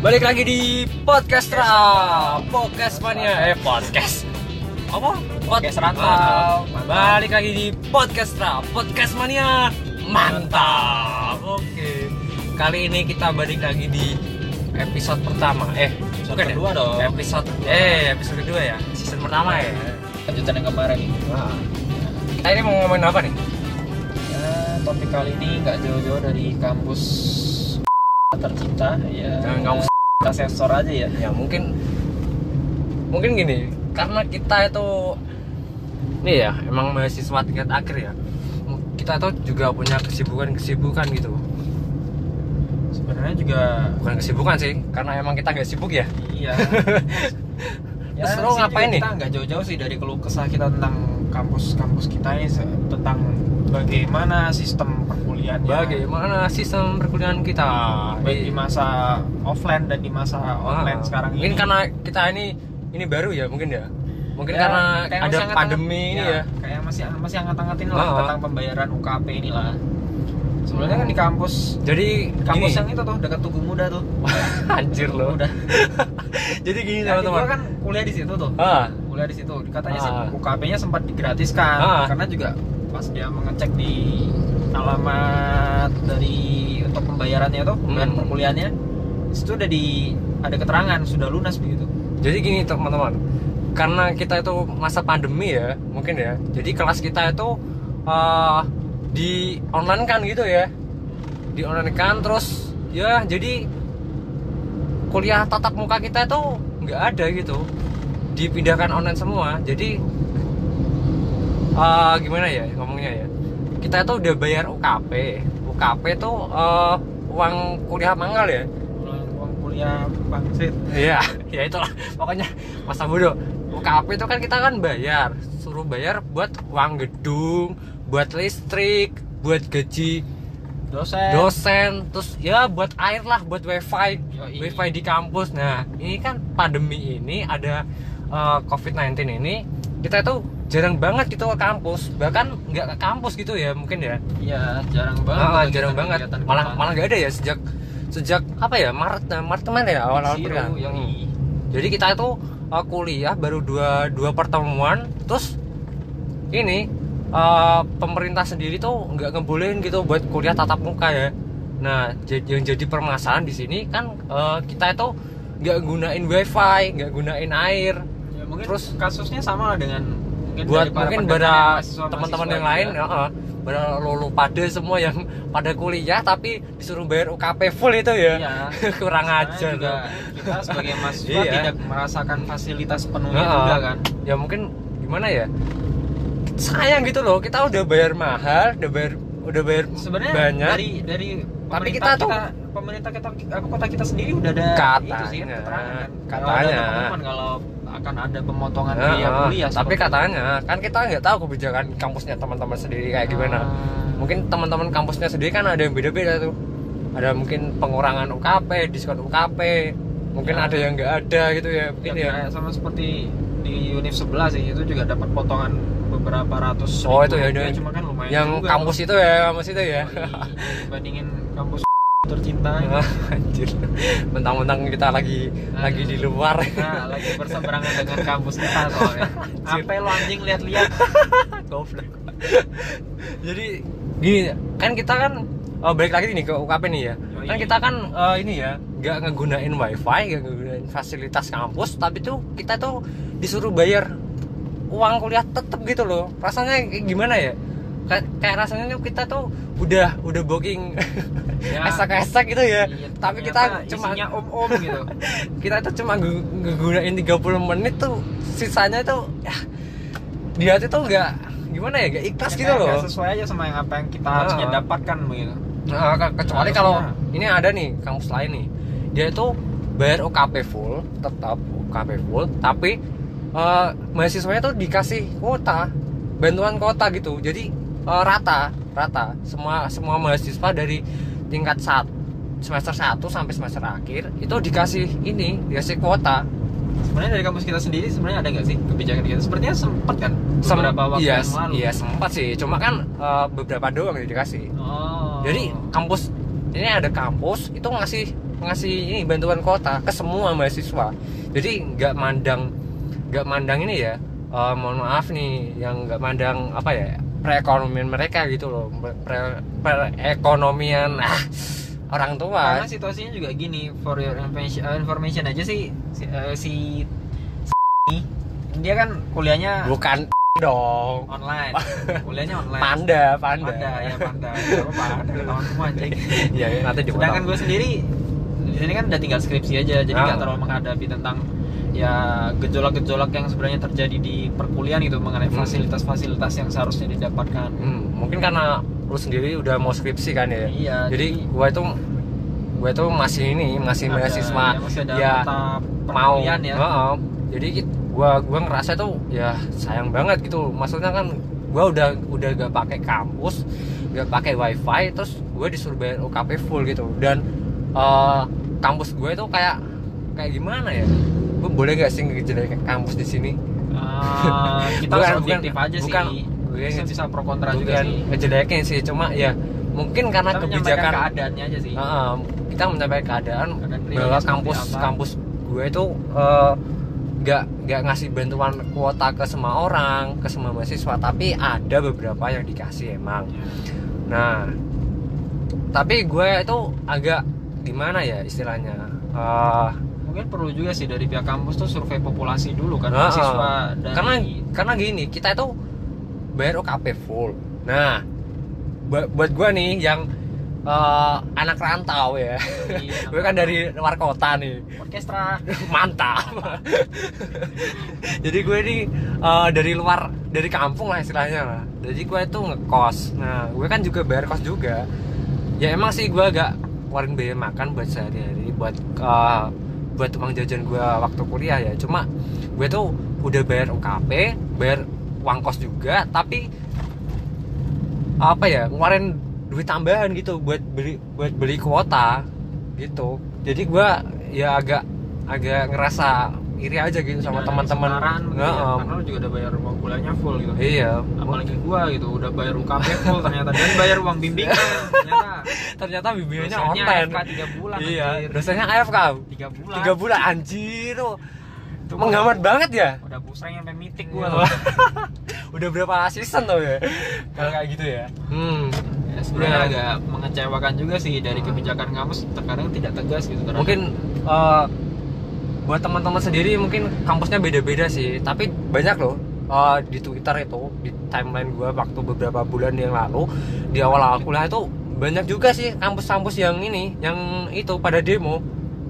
Balik lagi di podcast Ra, podcast mania, eh podcast apa? Podcast rantau. Balik lagi di podcast Ra, podcast mania, mantap. Oke, kali ini kita balik lagi di episode pertama, eh Episode bukan ya? kedua dong. Episode, eh episode kedua ya, season pertama ya. Lanjutan yang kemarin nih. Nah, kita ini mau ngomongin apa nih? Ya, topik kali ini nggak jauh-jauh dari kampus tercinta ya. Jangan kampus. Kita sensor aja ya. ya mungkin mungkin gini karena kita itu nih ya emang mahasiswa tingkat akhir ya kita tuh juga punya kesibukan-kesibukan gitu Sebenarnya juga bukan kesibukan sih karena emang kita nggak sibuk ya iya. ya, Terus lo ngapain nih? Kita nggak jauh-jauh sih dari keluh kesah kita tentang kampus-kampus kita ini tentang bagaimana sistem perkuliahannya. bagaimana sistem perkuliahan kita baik di masa offline dan di masa online Ah, sekarang mungkin ini. karena kita ini ini baru ya mungkin ya mungkin Ya, karena ada pandemi ini ya kayak masih masih angkat-angkatin lah Ah. tentang pembayaran UKP inilah sebenarnya kan di kampus jadi di kampus gini. yang itu tuh dekat Tugu Muda tuh. Anjir loh udah jadi gini teman-teman. kan kuliah di situ tuh. Ah. Kuliah di situ. Katanya sih Ah. UKP-nya sempat digratiskan. Ah. karena juga pas dia mengecek di alamat dari untuk pembayarannya tuh pembayaran Hmm. perkuliahannya di situ udah di ada keterangan sudah lunas begitu. Jadi gini teman-teman, karena kita itu masa pandemi ya, mungkin ya. Jadi kelas kita itu eh, di online kan gitu ya, di online kan terus ya jadi kuliah tatap muka kita itu nggak ada gitu, dipindahkan online semua. Jadi eh, gimana ya ngomongnya ya? Kita itu udah bayar UKP, UKP itu eh, uang kuliah manggal ya. uang, uang kuliah bangsit Iya, ya itulah pokoknya masa bodoh. UKP itu kan kita kan bayar, suruh bayar buat uang gedung, buat listrik, buat gaji dosen dosen, terus ya buat air lah, buat wifi, Yoi. wifi di kampus. Nah, ini kan pandemi ini ada eh, COVID-19 ini, kita itu jarang banget gitu ke kampus, bahkan nggak ke kampus gitu ya mungkin ya. Iya, jarang banget. Ah, kegiatan- jarang banget. Malah malah nggak ada ya sejak sejak apa ya Maret nah, Maret kemarin ya kuliah. yang Hmm. Jadi kita itu uh, kuliah baru dua dua pertemuan, terus ini uh, pemerintah sendiri tuh nggak ngebolehin gitu buat kuliah tatap muka ya. Nah, yang jadi permasalahan di sini kan uh, kita itu nggak gunain wifi, nggak gunain air. Ya, mungkin Terus- kasusnya sama lah dengan mungkin buat dari para mungkin pada teman-teman yang lain ya, uh, pada lulu pada semua yang pada kuliah tapi disuruh bayar UKP full itu ya. Iya. Kurang ajar juga tuh. kita sebagai mahasiswa Iya. tidak merasakan fasilitas penuhnya Heeh. juga kan. ya mungkin gimana ya sayang gitu loh kita udah bayar mahal udah bayar udah bayar Sebenarnya banyak dari dari Tapi pemerintah kita tuh- pemerintah kita apa kota kita sendiri udah ada Katanya, itu sih keterangan kan. Kalau katanya. pengumuman kalau akan ada pemotongan biaya kuliah. tapi katanya kan kita nggak tahu kebijakan kampusnya teman-teman sendiri kayak gimana Ah. mungkin teman-teman kampusnya sendiri kan ada yang beda-beda tuh ada mungkin pengurangan UKP diskon UKP mungkin Ya. ada yang nggak ada gitu ya Ya, mungkin ya, kayak sama seperti di Univ sebelah sih itu juga dapat potongan beberapa ratus Oh, itu ya, yang- cuma kan lumayan yang juga. kampus itu ya kampus itu ya. Yoi, dibandingin kampus tercinta. Ini. anjir. Mentang-mentang kita lagi lagi di luar. Nah, lagi berseberangan dengan kampus kita soalnya. Apa lo anjing? Lihat-lihat? goblok. Jadi gini kan kita kan oh, balik lagi nih ke UKP nih ya. Yoi. kan kita kan eh, ini ya nggak ngegunain wifi nggak ngegunain fasilitas kampus tapi tuh kita tuh disuruh bayar uang kuliah tetep gitu loh rasanya gimana ya kayak, kayak rasanya tuh kita tuh udah udah booking Ya. esak-esak gitu ya Iya, tapi kita cuma om-om gitu. kita itu cuma nge- ngegunain 30 menit tuh sisanya tuh ya di hati tuh nggak gimana ya nggak ikhlas gitu Kayak loh nggak sesuai aja sama yang apa yang kita Ah. harusnya dapatkan begitu. Nah, ke- kecuali kalau ini ada nih kampus lain nih dia itu bayar UKP full tetap UKP full tapi eh, mahasiswanya tuh dikasih kuota bantuan kuota gitu jadi eh, rata rata semua semua mahasiswa dari tingkat saat semester 1 sampai semester akhir itu dikasih ini dikasih kuota Sebenarnya dari kampus kita sendiri sebenarnya ada nggak sih kebijakan gitu? Sepertinya sempat kan Sem- beberapa waktu iya, yang lalu. iya sempat sih cuma kan eh, beberapa doang yang dikasih Oh. jadi kampus ini ada kampus itu ngasih ngasih ini bantuan kuota ke semua mahasiswa jadi nggak mandang nggak mandang ini ya eh, mohon maaf nih yang nggak mandang apa ya perekonomian mereka gitu loh Pre- perekonomian ah, orang tua. Karena situasinya juga gini for your information, uh, information aja sih si, uh, si ini, dia kan kuliahnya bukan dong. Online. Kuliahnya online. Panda panda, panda ya panda. Apa ketahuan semua anjing. Ya nanti sedangkan gue sendiri di sini kan udah tinggal skripsi aja jadi nggak Ah. terlalu menghadapi tentang ya gejolak-gejolak yang sebenarnya terjadi di perkuliahan itu mengenai Hmm. fasilitas-fasilitas yang seharusnya didapatkan. Hmm, mungkin karena lu sendiri udah mau skripsi kan ya? Iya jadi gua itu gua itu masih ini masih ada- mahasiswa. ya, masih ada ya mata mau. ya. Heeh. jadi git- gua gua ngerasa tuh ya sayang banget gitu. Maksudnya kan gua udah udah gak pakai kampus gak pakai wifi terus gue disuruh bayar UKP full gitu. Dan eh, kampus gue itu kayak kayak gimana ya? Gue boleh gak sih ngejelekin kampus di sini? Ah, kita Bukan, bukan, aja bukan. sih. Gue bisa bisa pro kontra juga sih. ngejelekin sih cuma ya mungkin karena kita kebijakan keadaannya aja sih. Heeh, kita menyampaikan keadaan bahwa kampus apa. kampus gue itu eh, nggak nggak ngasih bantuan kuota ke semua orang ke semua mahasiswa tapi ada beberapa yang dikasih emang. Nah tapi gue itu agak gimana ya istilahnya? Eh, mungkin perlu juga sih dari pihak kampus tuh survei populasi dulu kan Heeh. mahasiswa dari karena karena gini kita itu bayar UKP full. Nah buat buat gue nih yang eh, anak rantau ya. Iya, gue kan dari luar kota nih. Orkestra. Mantap. Jadi gue ini eh, dari luar dari kampung lah istilahnya. Lah jadi gue itu ngekos. Nah gue kan juga bayar kos juga. Ya emang sih gue agak keluarin biaya makan buat sehari-hari buat eh, buat uang jajan gue waktu kuliah ya. Cuma gue tuh udah bayar UKP bayar uang kos juga tapi apa ya ngeluarin duit tambahan gitu buat beli buat beli kuota gitu. Jadi gua ya agak agak ngerasa iri aja gitu sama teman-teman. begitu ya, Heeh. karena lu juga udah bayar uang kuliahnya full gitu. Iya. Apalagi gua gitu udah bayar UKP full ternyata. Dan bayar uang bimbingan ternyata. Ternyata bimbingannya online. AFK 3 bulan iya anjir. dosennya AFK 3 bulan. Tiga bulan anjir. Tuh Itu menggambar gua- banget ya? udah busreng sampai mitik Iya. gua. Loh udah berapa season tuh ya? Kalau kayak gitu ya. Hmm. Ya, sebenarnya Iya. agak mengecewakan juga sih dari kebijakan kampus terkadang tidak tegas gitu terhadap- mungkin eh, buat teman-teman sendiri mungkin kampusnya beda-beda sih tapi banyak loh. Eh, di Twitter itu di timeline gue waktu beberapa bulan yang lalu di awal-awal kuliah itu banyak juga sih kampus-kampus yang ini yang itu pada demo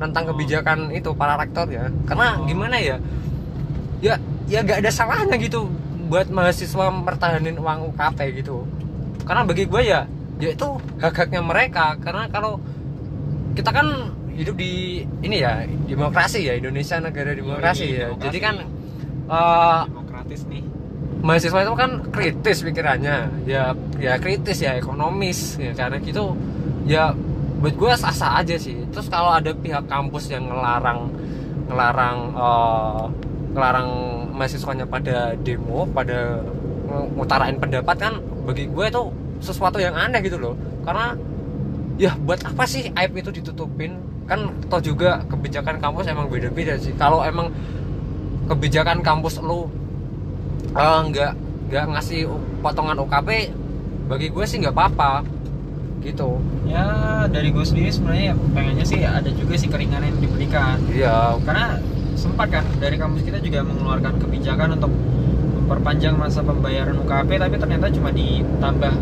tentang Oh. kebijakan itu para rektor ya. Karena Oh. gimana ya? Ya ya gak ada salahnya gitu buat mahasiswa mertahanin uang UKP gitu. Karena bagi gue ya ya itu hak-haknya mereka. Karena kalau kita kan hidup di ini ya demokrasi ya Indonesia negara demokrasi Yoi, ya. demokrasi. jadi kan eh, demokratis nih. mahasiswa itu kan kritis pikirannya. Ya ya kritis ya ekonomis ya karena gitu ya buat gue sah-sah aja sih. Terus kalau ada pihak kampus yang ngelarang ngelarang eh, ngelarang mahasiswanya pada demo pada ngutarain pendapat kan bagi gue itu sesuatu yang aneh gitu loh. Karena ya buat apa sih aib itu ditutupin kan toh juga kebijakan kampus emang beda-beda sih. Kalau emang kebijakan kampus lu eh, nggak nggak ngasih potongan UKP bagi gue sih nggak apa-apa. Gitu. Ya dari gue sendiri sebenarnya pengennya sih ada juga sih keringanan yang diberikan. Iya. Karena sempat kan dari kampus kita juga mengeluarkan kebijakan untuk memperpanjang masa pembayaran UKP tapi ternyata cuma ditambah.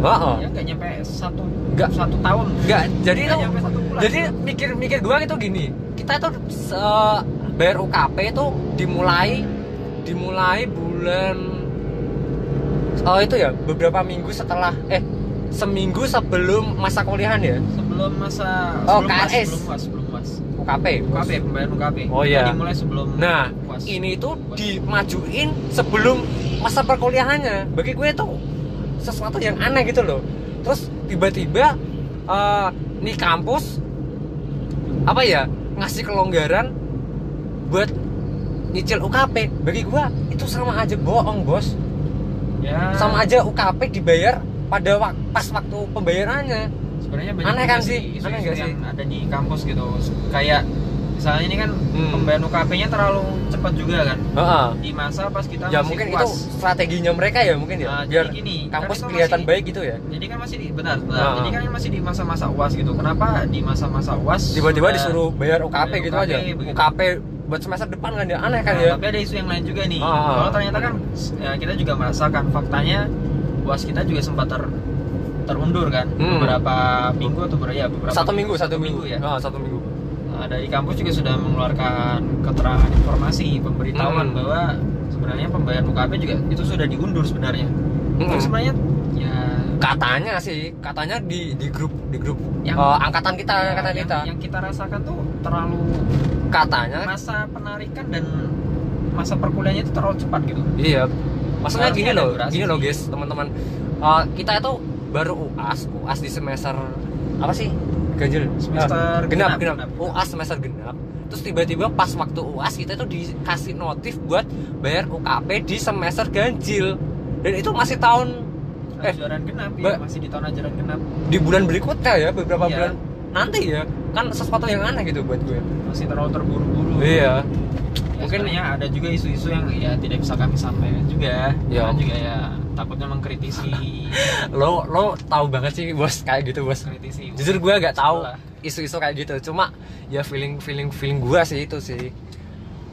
Heeh. ya nggak nyampe satu Nggak. satu tahun. Nggak jadi itu nyampe satu jadi mikir mikir gue itu gini kita itu se- bayar UKP itu dimulai dimulai bulan oh itu ya beberapa minggu setelah eh seminggu sebelum masa kuliahan ya sebelum masa Oh, sebelum UAS, KRS. sebelum UAS sebelum UAS UKP UKP pembayaran UKP Oh, iya. Jadi mulai sebelum Nah, ini tuh dimajuin sebelum masa perkuliahannya. Bagi gue itu sesuatu yang aneh gitu loh. Terus tiba-tiba eh, nih kampus apa ya ngasih kelonggaran buat nyicil UKP. Bagi gue itu sama aja bohong bos. ya Sama aja UKP dibayar pada wak- pas waktu pembayarannya. sebenarnya banyak Aneh kan sih? isu-isu Aneh nggak yang sih? ada di kampus gitu kayak misalnya ini kan Hmm. pembayaran UKP-nya terlalu cepat juga kan Heeh. di masa pas kita ya masih mungkin puas. itu strateginya mereka ya mungkin ya Nah, biar jadi gini, kampus kan kelihatan masih- baik gitu ya jadi kan masih di benar, benar. Ah. jadi kan masih di masa-masa uas gitu kenapa di masa-masa uas tiba-tiba disuruh bayar UKP bayar gitu UKP, aja begitu. UKP buat semester depan kan ya aneh kan Nah, ya tapi ada isu yang lain juga nih Ah, ah. kalau ternyata kan ya, kita juga merasakan faktanya uas kita juga sempat ter terundur kan Hmm. beberapa minggu atau berapa ya beberapa satu minggu satu minggu ya Ah, satu minggu dari kampus juga sudah mengeluarkan keterangan informasi pemberitahuan Hmm. bahwa sebenarnya pembayaran UKP juga itu sudah diundur sebenarnya. Hmm. Tapi sebenarnya ya katanya sih katanya di di grup di grup Yang- eh, angkatan kita ya, angkatan yang, kita yang kita rasakan tuh terlalu katanya masa penarikan dan masa perkuliahannya itu terlalu cepat gitu. iya maksudnya Harusnya gini loh durasi gini loh guys teman-teman Eh, kita itu baru uas uas di semester apa sih ganjil. Semester Eh, genap, genap, genap. Uas semester genap. Terus tiba-tiba pas waktu uas kita itu dikasih notif buat bayar UKP di semester ganjil. Dan itu masih tahun Eh, Ajaran genap ya, masih di tahun ajaran genap. Di bulan berikutnya ya beberapa Iya. bulan. Nanti ya kan sesuatu yang aneh gitu buat gue. Masih terlalu terburu-buru. iya. Ya, Mungkin- sebenarnya ada juga isu-isu yang ya tidak bisa kami sampaikan juga. Ya. Juga ya takutnya mengkritisi. Lo lo tahu banget sih bos kayak gitu bos. Kritisi. jujur gue gak tahu isu-isu kayak gitu cuma ya feeling feeling feeling gue sih itu sih.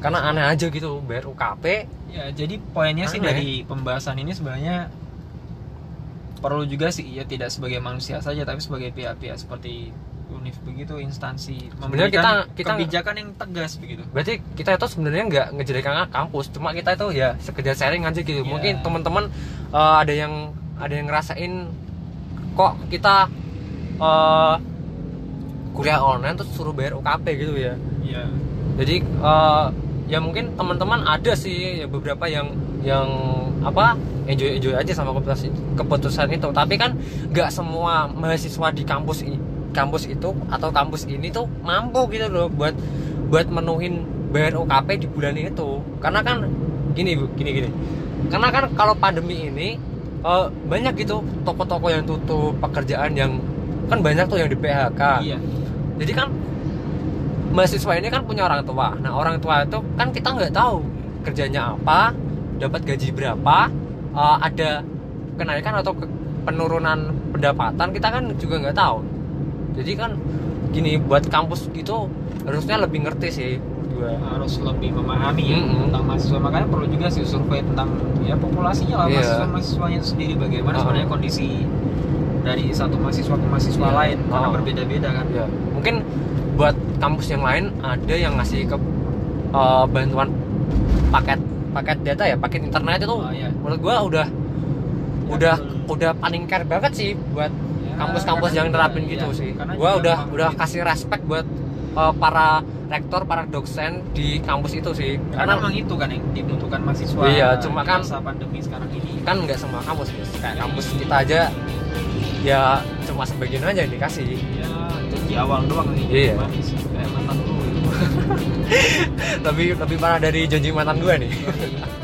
Karena aneh aja gitu bayar UKP Ya, jadi poinnya sih dari pembahasan ini sebenarnya perlu juga sih ya tidak sebagai manusia saja tapi sebagai pihak-pihak seperti UNIF begitu instansi Sebenarnya kita- kita- kebijakan yang tegas begitu. berarti kita itu sebenarnya nggak ngejelekan kampus cuma kita itu ya sekedar sharing aja gitu Iya. mungkin teman-teman eh, ada yang ada yang ngerasain kok kita eh, kuliah online terus suruh bayar UKP gitu ya Iya. jadi eh, ya mungkin teman-teman ada sih ya beberapa yang yang apa enjoy enjoy aja sama keputusan keputusan itu tapi kan nggak semua mahasiswa di kampus kampus itu atau kampus ini tuh mampu gitu loh buat buat menuhin bayar UKP di bulan itu. Karena kan gini bu gini gini. Karena kan kalau pandemi ini eh, banyak gitu toko-toko yang tutup pekerjaan yang kan banyak tuh yang di PHK Iya. jadi kan mahasiswa ini kan punya orang tua. Nah orang tua itu kan kita nggak tahu kerjanya apa dapat gaji berapa eh, ada kenaikan atau ke- penurunan pendapatan kita kan juga nggak tahu jadi kan gini buat kampus itu harusnya lebih ngerti sih gua harus lebih memahami ya Mm-mm. tentang mahasiswa makanya perlu juga sih survei tentang ya populasinya lah Iya. mahasiswa mahasiswanya itu sendiri bagaimana Ah. sebenarnya kondisi dari satu mahasiswa ke mahasiswa Iya. lain karena Ah. berbeda-beda kan ya mungkin buat kampus yang lain ada yang ngasih ke eh, bantuan paket paket data ya paket internet itu Oh, iya. menurut gua udah Ya, udah betul. udah paling care banget sih buat kampus-kampus yang nerapin gitu iya, sih. karena Gua udah udah kasih respect buat uh, para rektor, para dosen di kampus itu sih. karena Karena memang itu kan yang dibutuhkan mahasiswa Iya, cuma kan- masa pandemi sekarang ini kan nggak semua kampus, Bos. kayak kampus kita aja ya cuma sebagian aja yang dikasih. ya itu di awal doang nih Iya. manis kayak mantan lu Lebih lebih parah dari janji mantan gue nih. Yoi.